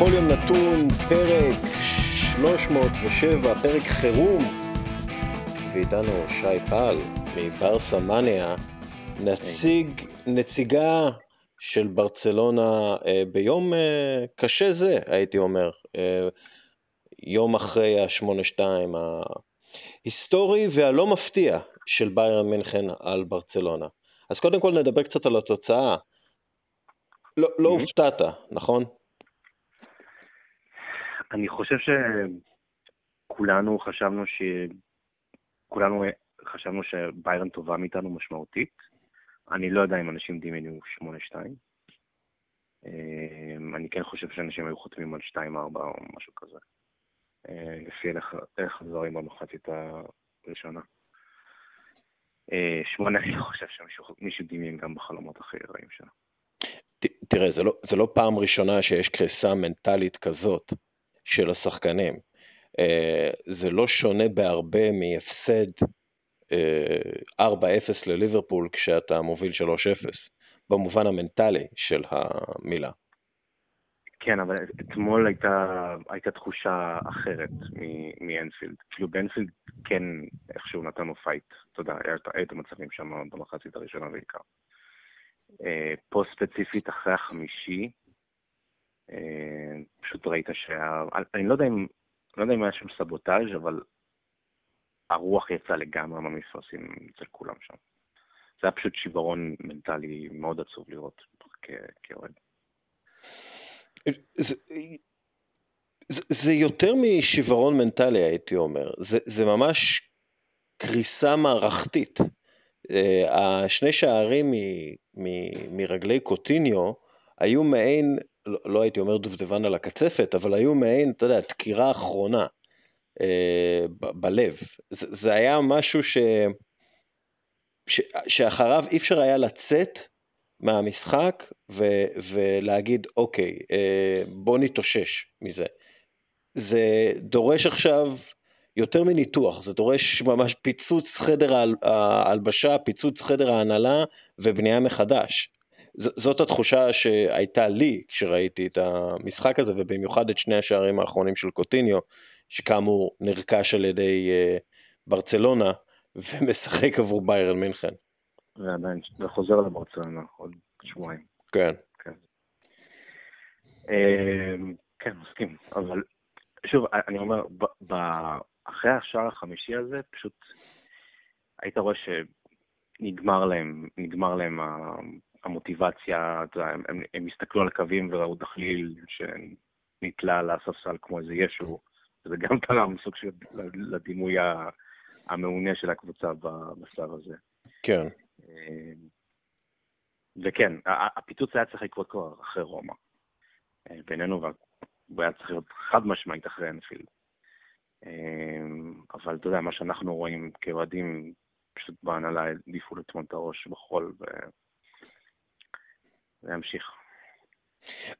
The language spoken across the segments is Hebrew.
בכל יום נתון, פרק 307, פרק חירום. ואיתנו שי פל מברסה מניה, נציג, נציגה של ברצלונה אה, ביום אה, קשה זה, הייתי אומר. אה, יום אחרי ה-8-2 ההיסטורי והלא מפתיע של ביירן מינכן על ברצלונה. אז קודם כל נדבר קצת על התוצאה. לא, לא הופתעת, נכון? אני חושב שכולנו חשבנו ש... כולנו חשבנו שביירן טובה מאיתנו משמעותית. אני לא יודע אם אנשים דמיינו 8-2. אמ, אני כן חושב שאנשים היו חותמים על 2-4 או משהו כזה. אה, לפי איך הדברים במחצית הראשונה. אה, שמונה, אני לא חושב שמישהו דמיין גם בחלומות הכי רעים שלו. תראה, זה לא, זה לא פעם ראשונה שיש קריסה מנטלית כזאת של השחקנים. אה, זה לא שונה בהרבה מהפסד 4-0 לליברפול כשאתה מוביל 3-0, במובן המנטלי של המילה. כן, אבל אתמול הייתה, הייתה תחושה אחרת מאנפילד. כאילו באנפילד כן איכשהו נתנו פייט, אתה יודע, היה את המצבים שם במחצית הראשונה בעיקר. אה, פה ספציפית אחרי החמישי, אה, פשוט ראית שה... אני לא יודע אם, לא יודע אם היה שם סבוטאז', אבל הרוח יצאה לגמרי מהמפרשים אצל כולם שם. זה היה פשוט שיברון מנטלי מאוד עצוב לראות כאוהד. זה, זה, יותר משיוורון מנטלי, הייתי אומר. זה, זה ממש קריסה מערכתית. Uh, השני שערים מ, מ, מרגלי קוטיניו היו מעין, לא, לא הייתי אומר דובדבן על הקצפת, אבל היו מעין, אתה יודע, דקירה אחרונה uh, ב, בלב. זה, זה היה משהו ש, ש, שאחריו אי אפשר היה לצאת מהמשחק ו- ולהגיד, אוקיי, אה, בוא נתאושש מזה. זה דורש עכשיו יותר מניתוח, זה דורש ממש פיצוץ חדר ההלבשה, פיצוץ חדר ההנהלה ובנייה מחדש. זאת התחושה שהייתה לי כשראיתי את המשחק הזה, ובמיוחד את שני השערים האחרונים של קוטיניו, שכאמור נרכש על ידי uh, ברצלונה ומשחק עבור ביירן מינכן. ועדיין, זה חוזר לברצלונה עוד שבועיים. כן. כן. אמ, כן, מסכים, אבל שוב, אני אומר, אחרי השער החמישי הזה, פשוט היית רואה שנגמר להם, נגמר להם המוטיבציה, הם, הם, הם הסתכלו על הקווים וראו דחליל שנתלה על הספסל כמו איזה ישו, וזה גם תרם סוג של לדימוי המעונה של הקבוצה בשלב הזה. כן. אמ, וכן, הפיצוץ היה צריך לקרות כבר אחרי רומא. אה, בינינו, הוא היה צריך להיות חד משמעית אחרי אנפילד. אמ, אבל אתה יודע, מה שאנחנו רואים כאוהדים, פשוט בהנהלה העדיפו לטמון את הראש בחול ולהמשיך.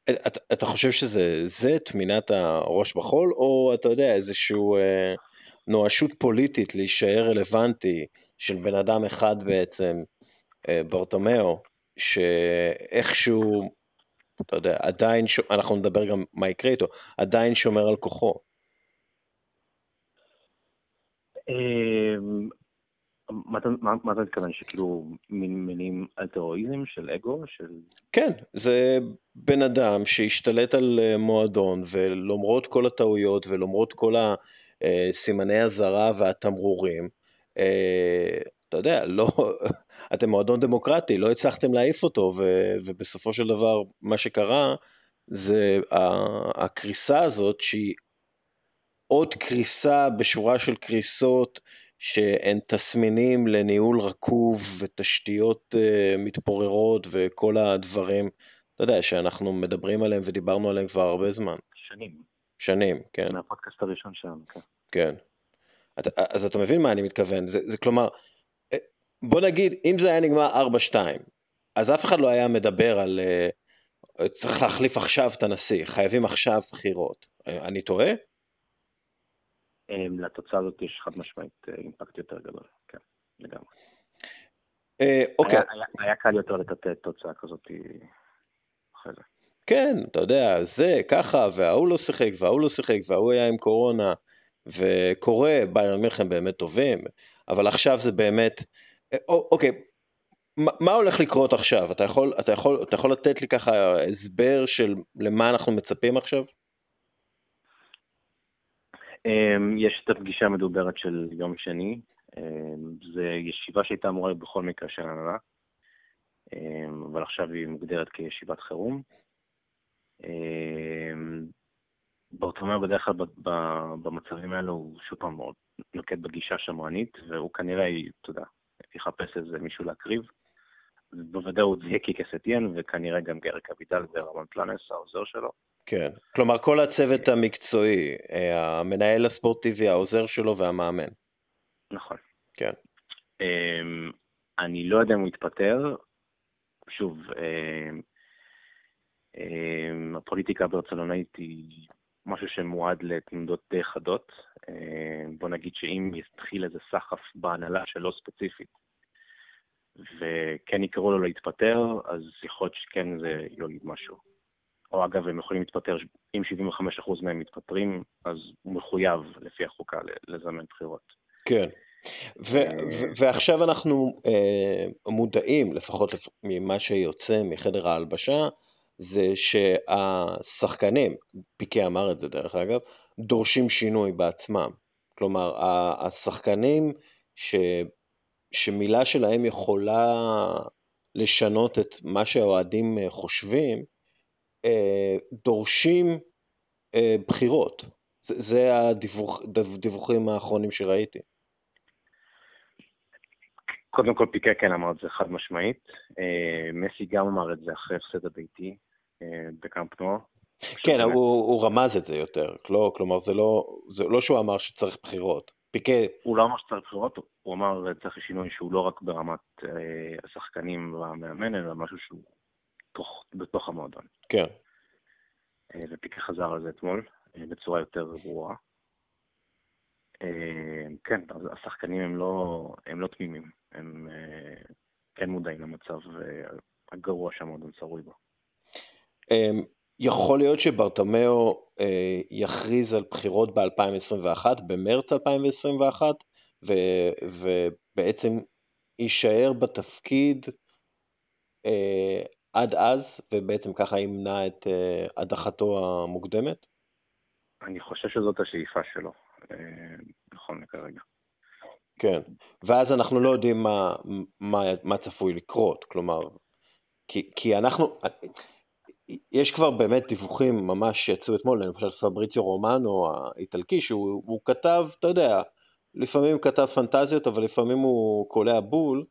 אתה, אתה חושב שזה זה, טמינת הראש בחול, או אתה יודע, איזושהי אה, נואשות פוליטית להישאר רלוונטי של בן אדם אחד בעצם, אה, ברטומאו, שאיכשהו, אתה יודע, עדיין, ש... אנחנו נדבר גם מה יקרה איתו, עדיין שומר על כוחו. מה אתה מתכוון, שכאילו מינים אלטרואיזם של אגו? של... כן, זה בן אדם שהשתלט על אה, מועדון, ולמרות כל הטעויות ולמרות כל הסימני אה, הזרה והתמרורים, אה, אתה יודע, לא, אתם מועדון דמוקרטי, לא הצלחתם להעיף אותו, ו, ובסופו של דבר מה שקרה זה הקריסה הזאת שהיא עוד קריסה בשורה של קריסות שהן תסמינים לניהול רקוב ותשתיות uh, מתפוררות וכל הדברים, אתה יודע, שאנחנו מדברים עליהם ודיברנו עליהם כבר הרבה זמן. שנים. שנים, כן. מהפודקאסט הראשון שלנו, כן. כן. אתה, אז אתה מבין מה אני מתכוון, זה, זה כלומר, בוא נגיד, אם זה היה נגמר 4-2, אז אף אחד לא היה מדבר על uh, צריך להחליף עכשיו את הנשיא, חייבים עכשיו בחירות. אני טועה? Um, לתוצאה הזאת יש חד משמעית uh, אימפקט יותר גדול, כן, לגמרי. Uh, אוקיי. היה, קל יותר לטאטא תוצאה כזאת אחרי זה. כן, אתה יודע, זה, ככה, וההוא לא שיחק, וההוא לא שיחק, וההוא היה עם קורונה, וקורה, ביירן מינכן באמת טובים, אבל עכשיו זה באמת, אוקיי, מה הולך לקרות עכשיו? אתה יכול, אתה, יכול, אתה יכול לתת לי ככה הסבר של למה אנחנו מצפים עכשיו? אמ, יש את הפגישה המדוברת של יום שני, אמ, זו ישיבה שהייתה אמורה להיות בכל מקרה של הנהלה, אמ, אבל עכשיו היא מוגדרת כישיבת חירום. ברטומאו בדרך כלל במצבים האלו הוא שוב פעם נוקט בגישה שמרנית, והוא כנראה, אתה יודע, יחפש איזה מישהו להקריב. בוודאות זה יהיה קיקס אתיין, וכנראה גם גרק אבידל ורמן פלנס, העוזר שלו. כן, כלומר כל הצוות המקצועי, אה, המנהל הספורטיבי, העוזר שלו והמאמן. נכון. כן. אמ, אני לא יודע אם הוא יתפטר, שוב, אמ, אמ, הפוליטיקה הברצלונאית היא משהו שמועד לתנודות די חדות. בוא נגיד שאם יתחיל איזה סחף בהנהלה שלו ספציפית, וכן יקראו לו להתפטר, אז יכול להיות שכן זה יוליד משהו. או אגב, הם יכולים להתפטר, אם 75% מהם מתפטרים, אז הוא מחויב לפי החוקה לזמן בחירות. כן. ו- אה, ועכשיו אנחנו אה, מודעים, לפחות לפ- ממה שיוצא מחדר ההלבשה, זה שהשחקנים, פיקי אמר את זה דרך אגב, דורשים שינוי בעצמם. כלומר, השחקנים ש... שמילה שלהם יכולה לשנות את מה שהאוהדים אה, חושבים, דורשים אה, בחירות. זה, זה הדיווח, הדיווחים האחרונים שראיתי. קודם כל פיקה כן אמר את זה חד משמעית. מסי גם אמר את זה אחרי הפסד הביתי בקאמפ נוער. כן, הוא, הוא רמז את זה יותר, לא, כלומר זה לא, זה לא שהוא אמר שצריך בחירות. פיקה... הוא לא אמר שצריך בחירות, הוא אמר צריך שינוי שהוא לא רק ברמת אה, השחקנים והמאמן, אלא משהו שהוא תוך, בתוך המועדון. כן. אה, ופיקה חזר על זה אתמול אה, בצורה יותר ברורה. אה, כן, השחקנים הם לא, הם לא תמימים, הם כן מודעים למצב הגרוע שהמועדון צרוי בו. אמ, יכול להיות שברטמאו אה, יכריז על בחירות ב-2021, במרץ 2021, ו, ובעצם יישאר בתפקיד אה, עד אז, ובעצם ככה ימנע את אה, הדחתו המוקדמת? אני חושב שזאת השאיפה שלו, אה, נכון כרגע. כן, ואז אנחנו לא יודעים מה, מה, מה צפוי לקרות, כלומר, כי, כי אנחנו, יש כבר באמת דיווחים ממש שיצאו אתמול, חושב פבריציו רומנו האיטלקי, שהוא כתב, אתה יודע, לפעמים כתב פנטזיות, אבל לפעמים הוא קולע בול.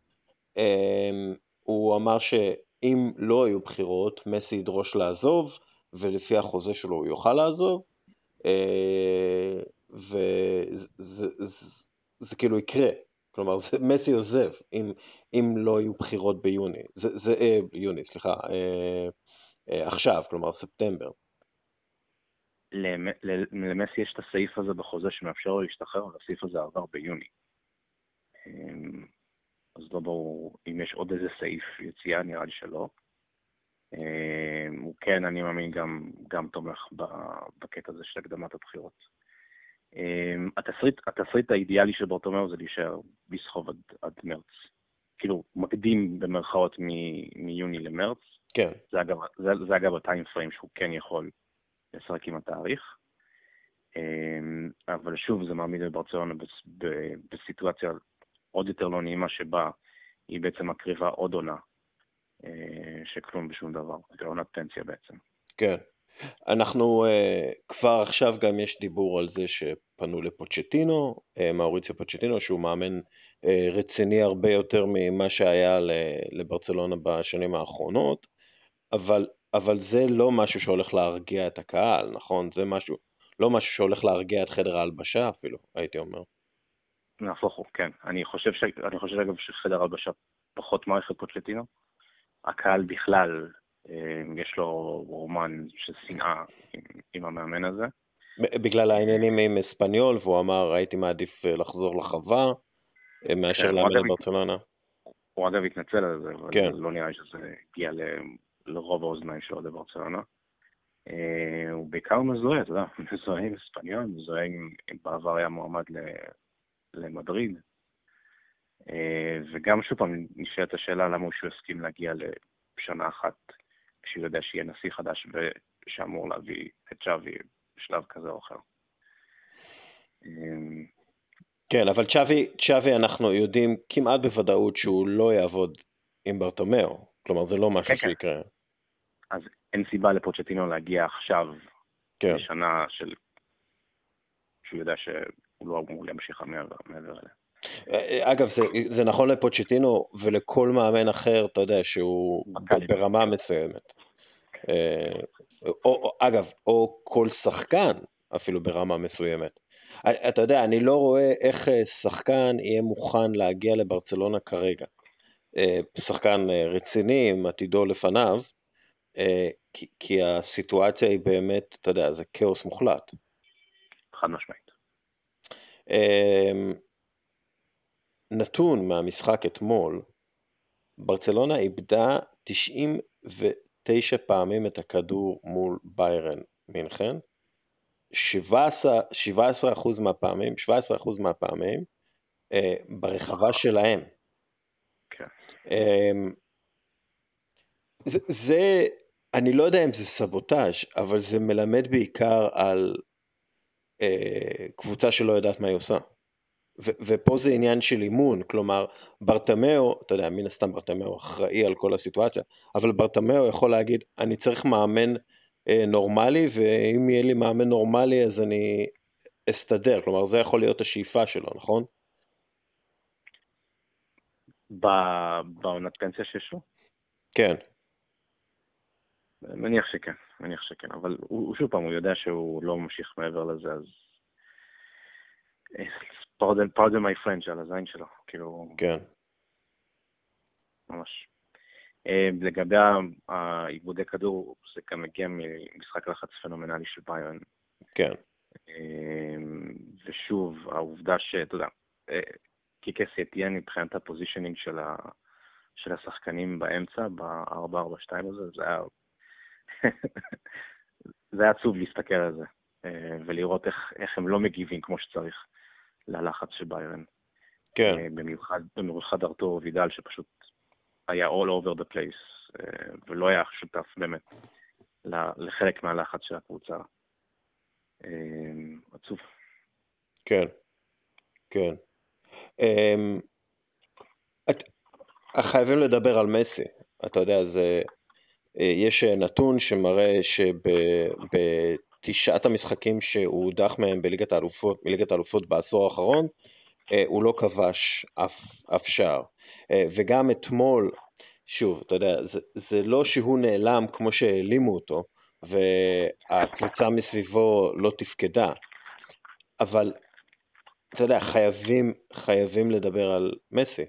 אמ, הוא אמר שאם לא היו בחירות, מסי ידרוש לעזוב, ולפי החוזה שלו הוא יוכל לעזוב, וזה זה, זה, זה כאילו יקרה. כלומר, זה, מסי עוזב אם, אם לא יהיו בחירות ביוני. זה, זה, אה, יוני, סליחה. אה, אה, עכשיו, כלומר ספטמבר. למסי יש את הסעיף הזה בחוזה שמאפשר לו להשתחרר, אבל הסעיף הזה עבר ביוני. אמ, אז לא ברור אם יש עוד איזה סעיף יציאה, נראה לי שלא. אמ, הוא כן, אני מאמין, גם, גם תומך בקטע הזה של הקדמת הבחירות. אמ, התסריט, התסריט האידיאלי של ברטומאו זה להישאר בסחוב עד, עד מרץ. כאילו, מקדים במרכאות מיוני למרץ, כן. זה אגב, זה, זה אגב הטיים פריים שהוא כן יכול לשחק עם התאריך. אמ, אבל שוב, זה מעמיד את ברצלונה בסיטואציה עוד יותר לא נעימה, שבה היא בעצם מקריבה עוד עונה, אה, שכלום בשום דבר, זה עונת פנסיה בעצם. כן. אנחנו uh, כבר עכשיו גם יש דיבור על זה שפנו לפוצ'טינו, uh, מאוריציו פוצ'טינו, שהוא מאמן רציני הרבה יותר ממה שהיה לברצלונה בשנים האחרונות. אבל, אבל זה לא משהו שהולך להרגיע את הקהל, נכון? זה משהו, לא משהו שהולך להרגיע את חדר ההלבשה אפילו, הייתי אומר. נהפוך הוא, כן. אני חושב, ש... אני חושב אגב שחדר ההלבשה פחות מערכת פוצ'טינו. הקהל בכלל, אה, יש לו רומן של שנאה עם, עם המאמן הזה. בגלל העניינים עם אספניול, והוא אמר, הייתי מעדיף אה, לחזור לחווה אה, מאשר כן, לאמן בברצלונה. הוא אגב התנצל על זה, אבל כן. לא נראה לי שזה הגיע לרוב האוזניים של אוהדי ברצלונה. הוא בעיקר מזוהה, אתה יודע, מזוהה עם אספניון, מזוהה עם, בעבר היה מועמד למדריד. אה, וגם שוב פעם נשאלת השאלה למה הוא הסכים להגיע לשנה אחת כשהוא יודע שיהיה נשיא חדש ושאמור להביא את צ'אבי בשלב כזה או אחר. אה, כן, אבל צ'אבי, צ'אבי אנחנו יודעים כמעט בוודאות שהוא לא יעבוד עם ברטומאו, כלומר זה לא משהו כן, כן. שיקרה. אז אין סיבה לפוצ'טינו להגיע עכשיו, כן. בשנה של... שהוא יודע שהוא לא אמור להמשיך מעבר, אליה. אגב, זה, זה נכון לפוצ'טינו ולכל מאמן אחר, אתה יודע, שהוא ברמה מסוימת. אה, או, אגב, או כל שחקן אפילו ברמה מסוימת. אתה יודע, אני לא רואה איך אה, שחקן יהיה מוכן להגיע לברצלונה כרגע. אה, שחקן רציני עם עתידו לפניו, כי, כי הסיטואציה היא באמת, אתה יודע, זה כאוס מוחלט. חד משמעית. נתון מהמשחק אתמול, ברצלונה איבדה 99 פעמים את הכדור מול ביירן מינכן, 17, 17% מהפעמים, 17% מהפעמים אה, ברחבה שלהם. כן. אה, זה, זה, אני לא יודע אם זה סבוטאז', אבל זה מלמד בעיקר על קבוצה שלא יודעת מה היא עושה. ו- ופה זה עניין של אימון, כלומר, ברטמאו, אתה יודע, מן הסתם ברטמאו אחראי על כל הסיטואציה, אבל ברטמאו יכול להגיד, אני צריך מאמן אה, נורמלי, ואם יהיה לי מאמן נורמלי אז אני אסתדר, כלומר, זה יכול להיות השאיפה שלו, נכון? בעונת פנסיה שיש לו? כן. מניח שכן, מניח שכן, אבל הוא, שוב פעם, הוא יודע שהוא לא ממשיך מעבר לזה, אז pardon, pardon my French על הזין שלו, כאילו... כן. ממש. אה, לגבי האיבודי כדור, זה גם מגיע ממשחק לחץ פנומנלי של ביירן. כן. אה, ושוב, העובדה שאתה יודע, אה, קיקה סטיין מבחינת ה positioning של, ה, של השחקנים באמצע, ב-442 הזה, זה היה... זה היה עצוב להסתכל על זה, ולראות איך, איך הם לא מגיבים כמו שצריך. ללחץ של ביירן. כן. אה, במיוחד, במיוחד ארתור וידל שפשוט היה all over the place, אה, ולא היה שותף באמת לחלק מהלחץ של הקבוצה. אה, עצוב. כן, כן. את, חייבים לדבר על מסי. אתה יודע, זה, יש נתון שמראה שב... תשעת המשחקים שהוא הודח מהם בליגת האלופות, מליגת האלופות בעשור האחרון, אה, הוא לא כבש אף, אף שער. אה, וגם אתמול, שוב, אתה יודע, זה, זה לא שהוא נעלם כמו שהעלימו אותו, והקבוצה מסביבו לא תפקדה, אבל אתה יודע, חייבים, חייבים לדבר על מסי.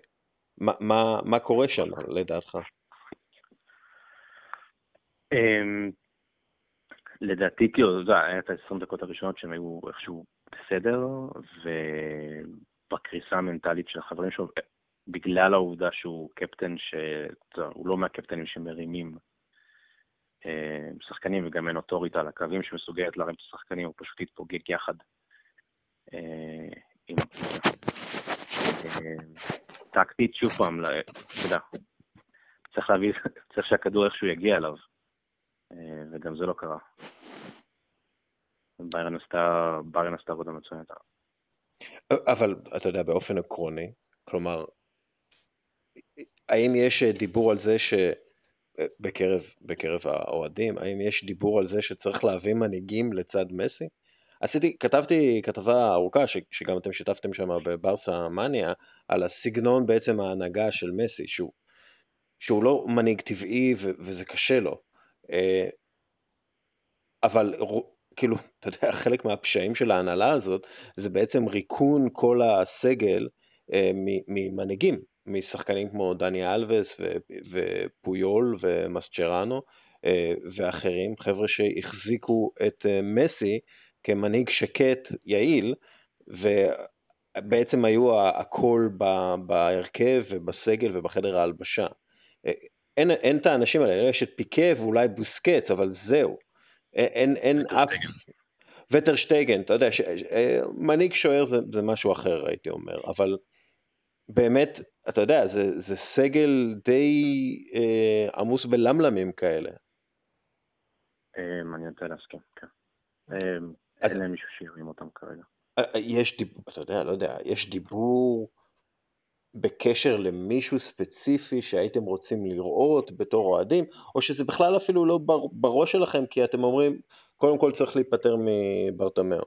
מה, מה, מה קורה שם, לדעתך? אמ, לדעתי, כאילו, זה היה את ה-20 דקות הראשונות שהם היו איכשהו בסדר, ובקריסה המנטלית של החברים שלו, בגלל העובדה שהוא קפטן, שהוא לא מהקפטנים שמרימים אה, שחקנים וגם אין אוטוריטה על הקווים שמסוגלת להרים את השחקנים, הוא פשוט יתפוגג יחד אה, עם אה, טקטית, שוב פעם, אתה יודע, צריך להביא, צריך שהכדור איכשהו יגיע אליו. אה, וגם זה לא קרה. ביירן עשתה, ביירן עשתה עבודה מצוינת. אבל אתה יודע, באופן עקרוני, כלומר, האם יש דיבור על זה ש... בקרב, בקרב האוהדים, האם יש דיבור על זה שצריך להביא מנהיגים לצד מסי? עשיתי, כתבתי כתבה ארוכה, ש, שגם אתם שיתפתם שם בברסה מניה, על הסגנון בעצם ההנהגה של מסי, שהוא, שהוא לא מנהיג טבעי ו, וזה קשה לו. אה, אבל כאילו, אתה יודע, חלק מהפשעים של ההנהלה הזאת זה בעצם ריקון כל הסגל אה, ממנהיגים, משחקנים כמו דני אלווס ופויול ומסצ'רנו אה, ואחרים, חבר'ה שהחזיקו את מסי כמנהיג שקט, יעיל, ובעצם היו הכל בהרכב ובסגל ובחדר ההלבשה. אין, אין את האנשים האלה, יש את פיקה ואולי בוסקץ, אבל זהו. אין, אין אף... וטרשטייגן, אתה יודע, ש... מנהיג שוער זה, זה משהו אחר, הייתי אומר, אבל באמת, אתה יודע, זה, זה סגל די אה, עמוס בלמלמים כאלה. אה, אני רוצה להסכים, כן. אה. אין להם מישהו שירים אותם כרגע. אה, יש דיבור, אתה יודע, לא יודע, יש דיבור בקשר למישהו ספציפי שהייתם רוצים לראות בתור אוהדים, או שזה בכלל אפילו לא בראש שלכם, כי אתם אומרים, קודם כל צריך להיפטר מברטמאו.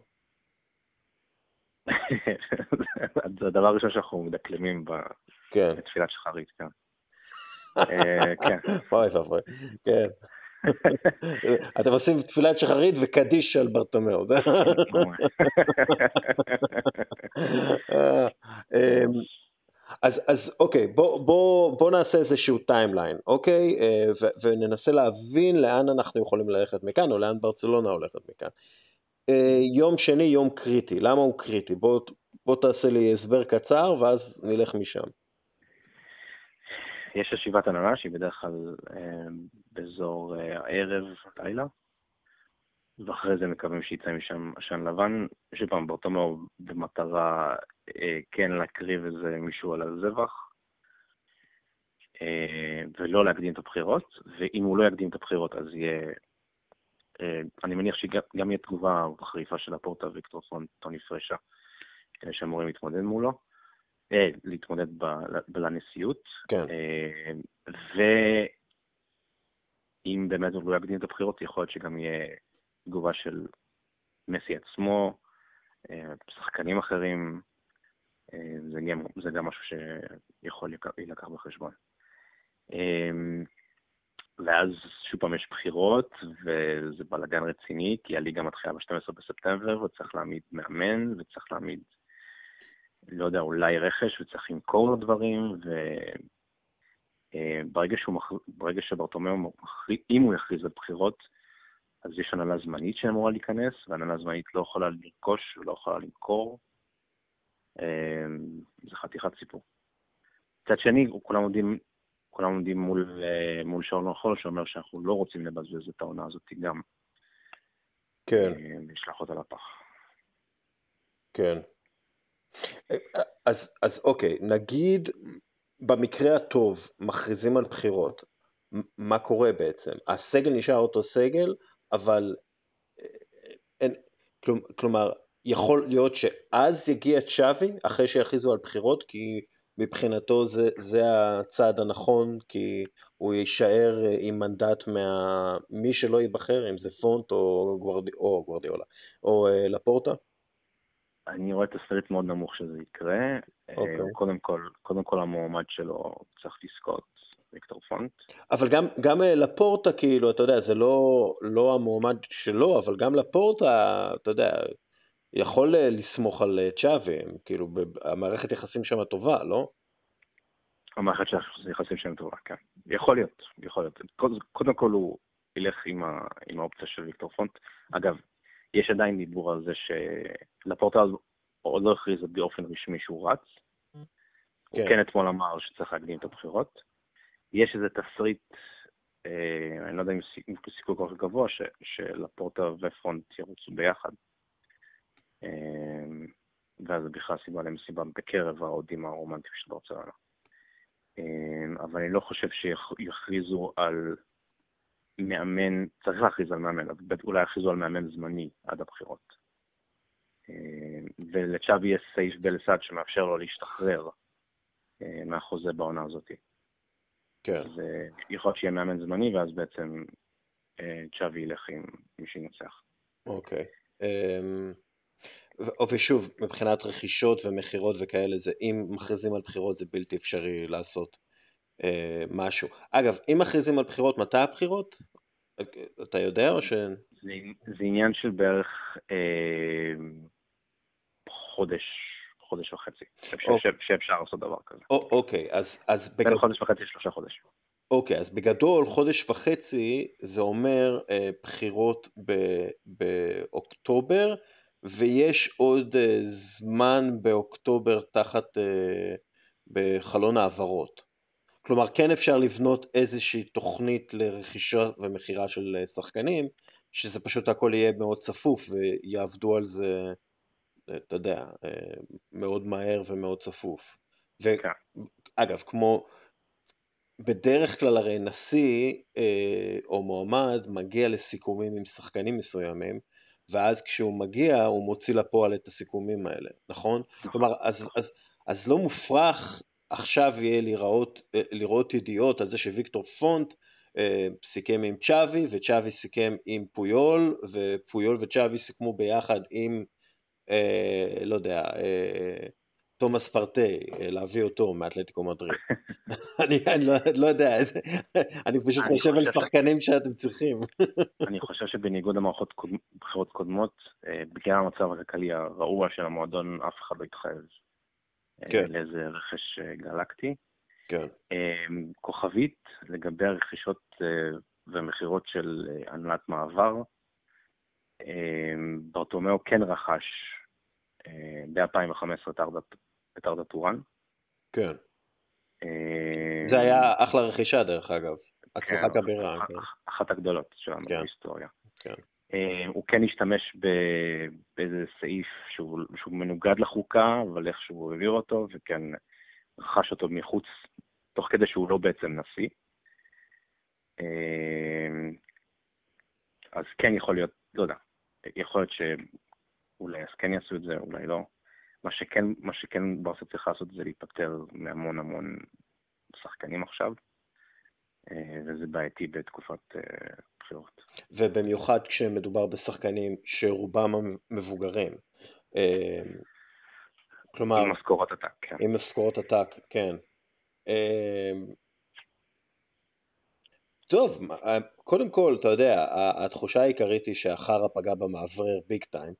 זה הדבר הראשון שאנחנו מדקלמים כן. בתפילת שחרית, כן. אה, כן. אוי ואבוי, כן. אתם עושים תפילת שחרית וקדיש על ברטומאו. אז, אז אוקיי, בוא, בוא, בוא נעשה איזשהו timeline, אוקיי? אה, ו, וננסה להבין לאן אנחנו יכולים ללכת מכאן, או לאן ברצלונה הולכת מכאן. אה, יום שני, יום קריטי. למה הוא קריטי? בוא, בוא תעשה לי הסבר קצר, ואז נלך משם. יש ישיבת הנהלה שהיא בדרך כלל אה, באזור הערב, לילה, ואחרי זה מקווים שיצא משם עשן לבן. שוב פעם, באותו במטרה אה, כן להקריב איזה מישהו על הזבח, אה, ולא להקדים את הבחירות, ואם הוא לא יקדים את הבחירות אז יהיה... אה, אני מניח שגם יהיה תגובה חריפה של הפורטה ויקטור פון, טוני פרשה, אה, שאמורים להתמודד מולו. אה, להתמודד לנשיאות. כן. אה, ואם באמת הוא לא יקדים את הבחירות, יכול להיות שגם יהיה תגובה של מסי עצמו, אה, שחקנים אחרים, זה גם, זה גם משהו שיכול להילקח בחשבון. ואז שוב פעם יש בחירות, וזה בלאגן רציני, כי הליגה מתחילה ב-12 בספטמבר, וצריך להעמיד מאמן, וצריך להעמיד לא יודע, אולי רכש וצריך למכור לו דברים, וברגע שהוא, ברגע שברטומיאו, אם הוא יכריז על בחירות, אז יש הנהלה זמנית שאמורה להיכנס, והנהלה זמנית לא יכולה לרכוש ולא יכולה למכור. אה, זה חתיכת סיפור. מצד שני, כולם עומדים, כולם עומדים מול, אה, מול שעון החול, שאומר שאנחנו לא רוצים לבזבז את העונה הזאת גם. כן. לשלוח אותה לפח. כן. אז, אז אוקיי, נגיד במקרה הטוב מכריזים על בחירות, מה קורה בעצם? הסגל נשאר אותו סגל, אבל אין, כלומר, יכול להיות שאז יגיע צ'אבי אחרי שיכריזו על בחירות, כי מבחינתו זה, זה הצעד הנכון, כי הוא יישאר עם מנדט ממי שלא ייבחר, אם זה פונט או, גוורדי, או גוורדיאולה, או אה, לפורטה? אני רואה תסריט מאוד נמוך שזה יקרה. Okay. אוקיי. אה, קודם כל, קודם כל המועמד שלו צריך לזכות, פונט. אבל גם, גם אה, לפורטה, כאילו, אתה יודע, זה לא, לא המועמד שלו, אבל גם לפורטה, אתה יודע, יכול אה, לסמוך על צ'אבי, כאילו, המערכת יחסים שם טובה, לא? המערכת של יחסים שם טובה, כן. יכול להיות, יכול להיות. קודם כל הוא ילך עם, ה, עם האופציה של ויקטור פונט. אגב, יש עדיין דיבור על זה שלפורטל עוד לא הכריז באופן רשמי שהוא רץ. כן. הוא כן אתמול אמר שצריך להקדים את הבחירות. יש איזה תסריט, אה, אני לא יודע אם סיכוי כל כך גבוה, ש, שלפורטה ופרונט ירוצו ביחד. אה, ואז זה בכלל סיבה למסיבה בקרב האוהדים הרומנטיים של ברצלונה. אה, אבל אני לא חושב שיכריזו על מאמן, צריך להכריז על מאמן, אולי יכריזו על מאמן זמני עד הבחירות. אה, ולצ'אבי יש סעיף בלסד שמאפשר לו להשתחרר אה, מהחוזה בעונה הזאת. כן. ויכול להיות שיהיה מאמן זמני, ואז בעצם אה, צ'אבי ילך עם מי שינצח. אוקיי. אמ, ושוב, מבחינת רכישות ומכירות וכאלה, זה אם מכריזים על בחירות זה בלתי אפשרי לעשות אה, משהו. אגב, אם מכריזים על בחירות, מתי הבחירות? אתה יודע או ש... זה, זה עניין של בערך אה, חודש, חודש וחצי, אוקיי. שאפשר לעשות דבר כזה. או, אוקיי, אז. בין חודש וחצי לשלושה חודשים. אוקיי, אז בגדול חודש וחצי זה אומר אה, בחירות ב, באוקטובר, ויש עוד אה, זמן באוקטובר תחת, אה, בחלון העברות. כלומר, כן אפשר לבנות איזושהי תוכנית לרכישה ומכירה של אה, שחקנים, שזה פשוט הכל יהיה מאוד צפוף ויעבדו על זה, אתה יודע, מאוד מהר ומאוד צפוף. ואגב, כן. כמו, בדרך כלל הרי נשיא אה, או מועמד מגיע לסיכומים עם שחקנים מסוימים, ואז כשהוא מגיע הוא מוציא לפועל את הסיכומים האלה, נכון? נכון. כלומר, אז, אז, אז לא מופרך עכשיו יהיה לראות, אה, לראות ידיעות על זה שוויקטור פונט אה, סיכם עם צ'אבי, וצ'אבי סיכם עם פויול, ופויול וצ'אבי סיכמו ביחד עם, אה, לא יודע, אה, תומאס פרטי, אה, להביא אותו מאתלטיקו מדריד. אני, אני לא, לא יודע, איזה, אני פשוט אני חושב על שחקנים שאתם צריכים. אני חושב שבניגוד למערכות בחירות קודמות, אה, בגלל המצב הכלכלי הרעוע של המועדון, אף אחד לא התחייב אה, כן. לאיזה רכש גלקטי. כן. כוכבית, לגבי הרכישות ומכירות של הנהלת מעבר, ברטומיאו כן רכש ב-2015 את ארדה טורן. כן. אה, זה היה אחלה רכישה דרך אגב, הצלחה כן, כבירה. כן. אחת הגדולות שלנו כן. בהיסטוריה. כן. אה, הוא כן השתמש באיזה סעיף שהוא, שהוא מנוגד לחוקה, אבל איכשהו הוא העביר אותו, וכן רכש אותו מחוץ, תוך כדי שהוא לא בעצם נשיא. אה, אז כן יכול להיות, לא יודע, יכול להיות שאולי אז כן יעשו את זה, אולי לא. מה שכן, מה שכן ברסה צריך לעשות זה להיפטר מהמון המון שחקנים עכשיו, אה, וזה בעייתי בתקופת אה, בחירות. ובמיוחד כשמדובר בשחקנים שרובם מבוגרים. אה, כלומר... עם משכורות עתק, כן. עם משכורות עתק, כן. טוב, קודם כל, אתה יודע, התחושה העיקרית היא שהחרא פגע במאוורר ביג טיים.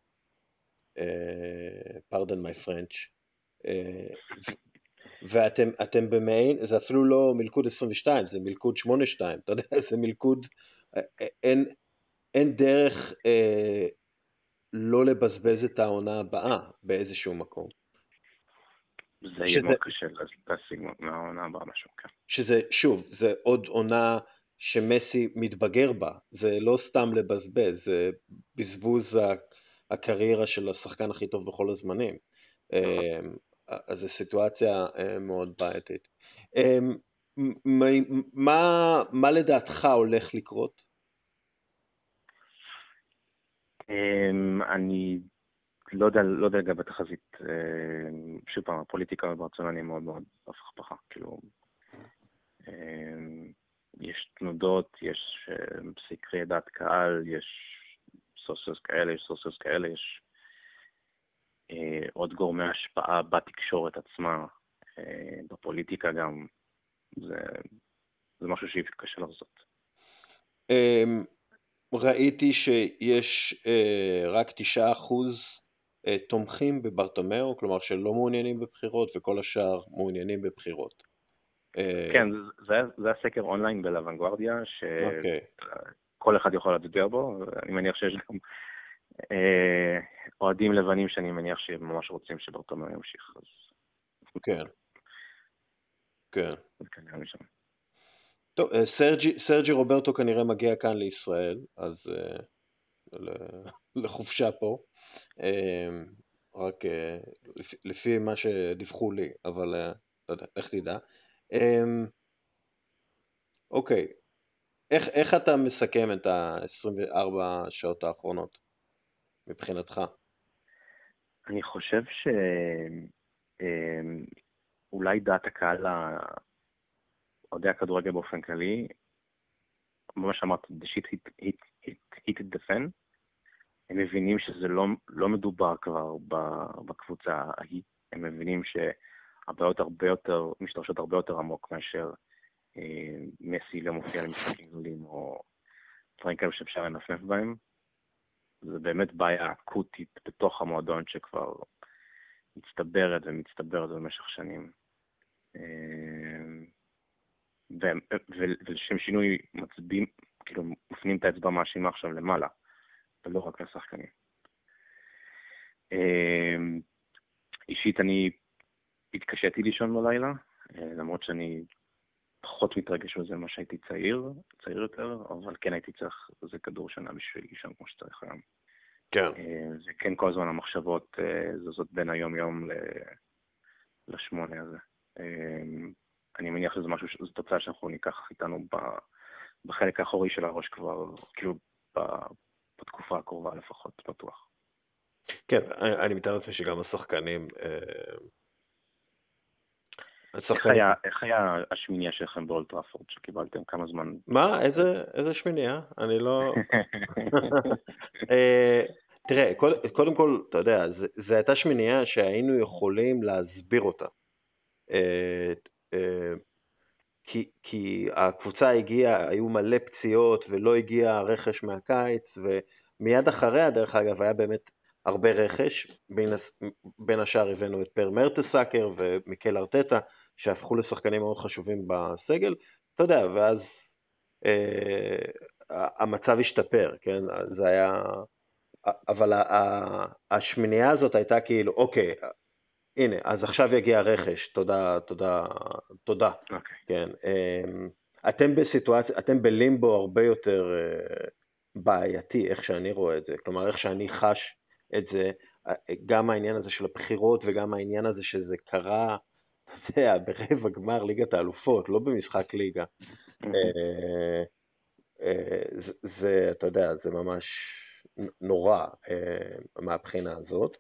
פרדן מי פרנץ', ואתם במעין, זה אפילו לא מלכוד 22, זה מלכוד 82, אתה יודע, זה מלכוד, אה, אה, אין, אין דרך אה, לא לבזבז את העונה הבאה באיזשהו מקום. זה יהיה מאוד קשה להשיג מהעונה הבאה משהו, כן. שזה, שוב, זה עוד עונה שמסי מתבגר בה, זה לא סתם לבזבז, זה בזבוז הקריירה של השחקן הכי טוב בכל הזמנים. אמ, אז זו סיטואציה אה, מאוד בעייתית. אמ, מה, מה לדעתך הולך לקרות? אמ, אני לא יודע, לא יודע לגבי תחזית. שוב פעם, הפוליטיקה בברצלונה היא מאוד מאוד הפכפכה. כאילו, יש תנודות, יש סקרי דעת קהל, יש סוציוס כאלה, יש סוציוס כאלה, יש אה, עוד גורמי השפעה בתקשורת עצמה, אה, בפוליטיקה גם, זה, זה משהו שקשה לחזות. אמ, ראיתי שיש אה, רק תשעה אחוז אה, תומכים בברטומאו, כלומר שלא מעוניינים בבחירות וכל השאר מעוניינים בבחירות. אה, כן, זה, זה הסקר אונליין בלוונגוארדיה, שכל אחד יכול להצביע בו, אני מניח שיש גם אה, אוהדים לבנים שאני מניח שהם ממש רוצים שברטומיאו ימשיך. אז... כן. כן. טוב, אה, סרג'י, סרג'י רוברטו כנראה מגיע כאן לישראל, אז uh, לחופשה פה. רק לפי, מה שדיווחו לי, אבל לא יודע, איך תדע. Um, אוקיי, איך, איך אתה מסכם את ה-24 שעות האחרונות? מבחינתך? אני חושב שאולי אמ, דעת הקהל, אוהדי הכדורגל באופן כללי, כמו שאמרת, the shit hit, hit, hit, hit it the fan, הם מבינים שזה לא, לא מדובר כבר בקבוצה ההיא, הם מבינים שהבעיות הרבה יותר, משתרשות הרבה יותר עמוק מאשר אה, מסי לא מופיע למשחקים גדולים, או דברים כאלו שאפשר לנפנף בהם. זה באמת בעיה אקוטית בתוך המועדון שכבר מצטברת ומצטברת במשך שנים. ולשם שינוי מצביעים, כאילו מפנים את האצבע המאשימה עכשיו למעלה, ולא רק לשחקנים. אישית אני התקשיתי לישון בלילה, למרות שאני פחות מתרגש מזה ממה שהייתי צעיר, צעיר יותר, אבל כן הייתי צריך איזה כדור שנה בשביל לישון כמו שצריך היום. כן. זה כן כל הזמן המחשבות זזות בין היום-יום לשמונה הזה. אני מניח שזה משהו, זו תוצאה שאנחנו ניקח איתנו בחלק האחורי של הראש כבר, כאילו, בתקופה הקרובה לפחות, בטוח. כן, אני, אני מתאר לעצמי שגם השחקנים... אה. איך, היה, איך היה השמיניה שלכם באולטראפורד שקיבלתם? כמה זמן? מה? איזה, איזה שמיניה? אני לא... אה, תראה, קודם כל, אתה יודע, זו הייתה שמיניה שהיינו יכולים להסביר אותה. אה, כי, כי הקבוצה הגיעה, היו מלא פציעות ולא הגיע רכש מהקיץ, ומיד אחריה, דרך אגב, היה באמת הרבה רכש, בין, בין השאר הבאנו את פר מרטסאקר ומיקל ארטטה, שהפכו לשחקנים מאוד חשובים בסגל, אתה יודע, ואז אה, המצב השתפר, כן, זה היה, אבל השמינייה הזאת הייתה כאילו, אוקיי, הנה, אז עכשיו יגיע רכש, תודה, תודה, תודה. Okay. אוקיי. כן. אמ, אתם בסיטואציה, אתם בלימבו הרבה יותר אה, בעייתי, איך שאני רואה את זה. כלומר, איך שאני חש את זה, גם העניין הזה של הבחירות וגם העניין הזה שזה קרה, אתה יודע, ברבע גמר ליגת האלופות, לא במשחק ליגה. אה, אה, זה, זה, אתה יודע, זה ממש נורא מהבחינה הזאת.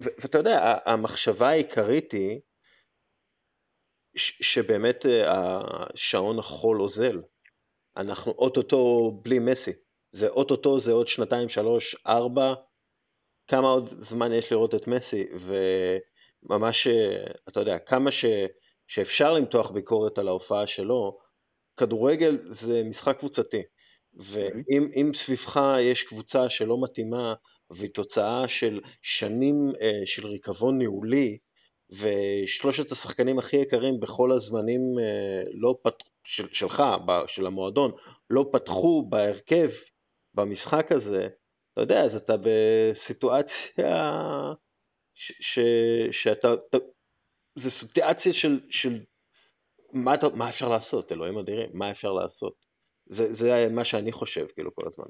ואתה יודע, המחשבה העיקרית היא שבאמת אה, השעון החול אוזל. אנחנו אוטוטו בלי מסי. זה אוטוטו, זה עוד שנתיים, שלוש, ארבע. כמה עוד זמן יש לראות את מסי? וממש, אה, אתה יודע, כמה ש, שאפשר למתוח ביקורת על ההופעה שלו, כדורגל זה משחק קבוצתי. ואם סביבך יש קבוצה שלא מתאימה והיא תוצאה של שנים אה, של ריקבון ניהולי, ושלושת השחקנים הכי יקרים בכל הזמנים אה, לא פת... של, שלך, של המועדון, לא פתחו בהרכב במשחק הזה, אתה יודע, אז אתה בסיטואציה ש, ש, שאתה, ת... זה סיטואציה של, של מה, אתה, מה אפשר לעשות, אלוהים אדירים, מה אפשר לעשות? זה, זה מה שאני חושב, כאילו, כל הזמן.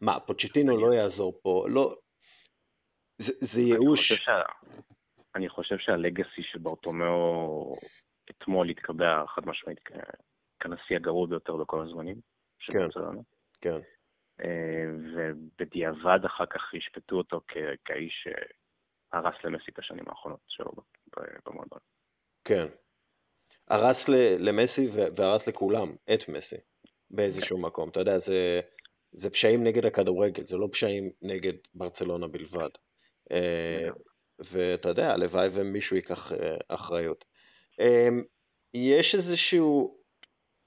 מה, פוצ'טינו לא יעזור פה, לא... זה, זה ייאוש. אני חושב, שה... אני חושב שהלגאסי של ברטומיאו אתמול התקבע חד משמעית כנשיא הגרוע ביותר בכל הזמנים. כן, כן. אה, ובדיעבד אחר כך ישפטו אותו כאיש שהרס למסי את השנים האחרונות שלו במועדון. כן. הרס למסי והרס לכולם, את מסי, באיזשהו מקום. אתה יודע, זה... זה פשעים נגד הכדורגל, זה לא פשעים נגד ברצלונה בלבד. אה, ואתה יודע, הלוואי ומישהו ייקח אה, אחריות. יש איזשהו,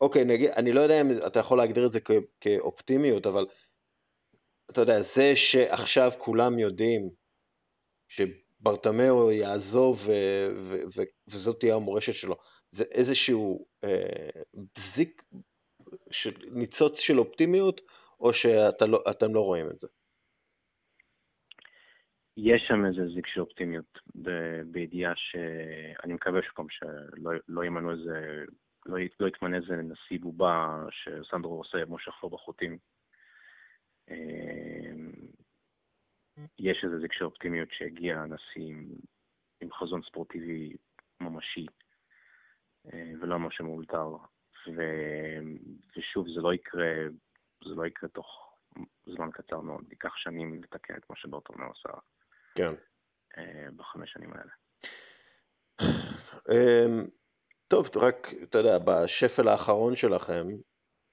אוקיי, נגיד, אני לא יודע אם אתה יכול להגדיר את זה כאופטימיות, אבל אתה יודע, זה שעכשיו כולם יודעים שברטמאו יעזוב ו- ו- ו- וזאת תהיה המורשת שלו, זה איזשהו אה, בזיק, של, ניצוץ של אופטימיות, או שאתם לא, לא רואים את זה? יש שם איזה זיק של אופטימיות, בידיעה שאני מקווה שפעם שלא לא ימנו איזה, לא, לא יתמנה איזה נשיא בובה שסנדרו עושה מושך לו בחוטים. אמ, יש איזה זיק של אופטימיות שהגיע הנשיא עם, עם חזון ספורטיבי ממשי, אה, ולא משהו מאולתר. ו... ושוב, זה לא יקרה זה לא יקרה תוך זמן קצר מאוד, ייקח שנים לתקן את מה שברטומיאו עושה. כן. אה, בחמש שנים האלה. טוב, רק, אתה יודע, בשפל האחרון שלכם,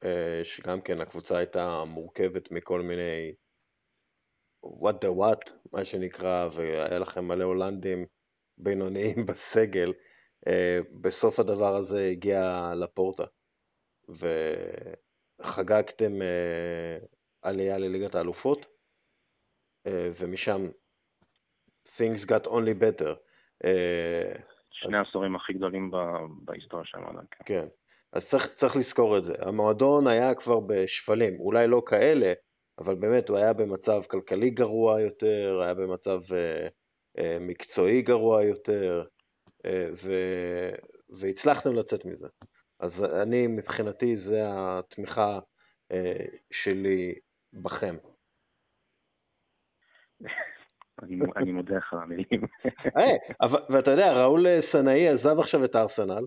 אה, שגם כן הקבוצה הייתה מורכבת מכל מיני what the what, מה שנקרא, והיה לכם מלא הולנדים בינוניים בסגל, אה, בסוף הדבר הזה הגיע לפורטה. חגגתם אה, עלייה לליגת האלופות, ומשם things got only better. שני העשורים הכי גדולים בהיסטוריה של המועדון. כן. כן, אז צריך, צריך לזכור את זה. המועדון היה כבר בשפלים, אולי לא כאלה, אבל באמת הוא היה במצב כלכלי גרוע יותר, היה במצב אה, אה, מקצועי גרוע יותר, אה, ו, והצלחתם לצאת מזה. אז אני, מבחינתי, זה התמיכה אה, שלי בכם. אני מודה לך על המילים. אה, ואתה יודע, ראול סנאי עזב עכשיו את הארסנל,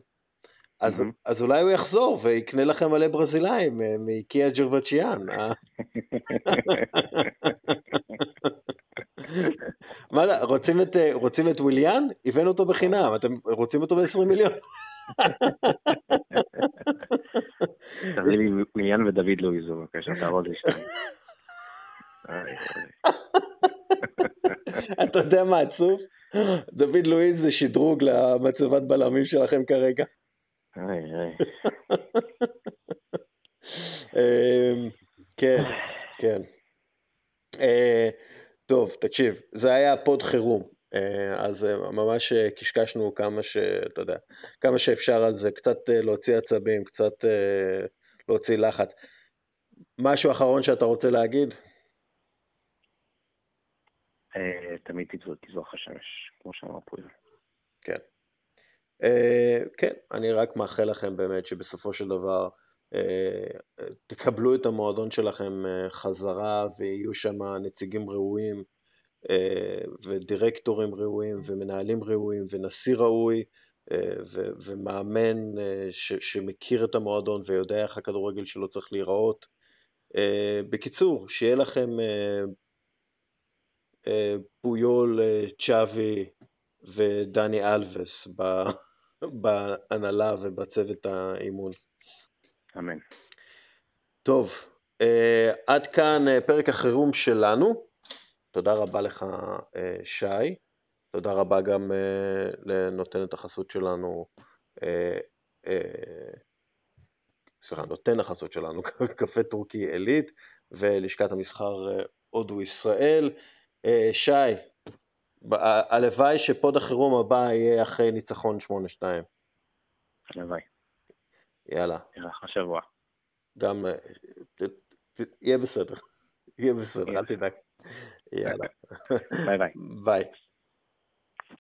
אז, mm-hmm. אז אולי הוא יחזור ויקנה לכם מלא ברזילאים אה, מאיקיה ג'רבצ'יאן. אה? מה, רוצים את, רוצים את וויליאן? הבאנו אותו בחינם, אתם רוצים אותו ב-20 מיליון? תביא לי וויליאן ודוד לואיזו, בבקשה, תערוז לי שתיים. אתה יודע מה עצוב? דוד לואיז זה שדרוג למצבת בלמים שלכם כרגע. אמ, כן, כן. אה, טוב, תקשיב, זה היה פוד חירום, אה, אז אה, ממש קשקשנו כמה ש... אתה יודע, כמה שאפשר על זה, קצת להוציא עצבים, קצת להוציא לחץ. משהו אחרון שאתה רוצה להגיד? תמיד תזרוח השמש, כמו שאמר פויל. כן. Uh, כן, אני רק מאחל לכם באמת שבסופו של דבר uh, תקבלו את המועדון שלכם חזרה ויהיו שם נציגים ראויים ודירקטורים ראויים ומנהלים ראויים ונשיא ראוי ו- ומאמן ש- שמכיר את המועדון ויודע איך הכדורגל שלו צריך להיראות. בקיצור, שיהיה לכם פויול, uh, צ'אבי ודני אלווס. בהנהלה ובצוות האימון. אמן. טוב, uh, עד כאן פרק החירום שלנו. תודה רבה לך, שי. תודה רבה גם לנותנת החסות שלנו, סליחה, נותן החסות שלנו, קפה טורקי עילית, ולשכת המסחר הודו ישראל. Uh, שי, הלוואי שפוד החירום הבא יהיה אחרי ניצחון 8-2. הלוואי. יאללה. שבוע. גם, אה, יהיה בסדר. יהיה בסדר, אל תדאג. יאללה. ביי ביי. ביי.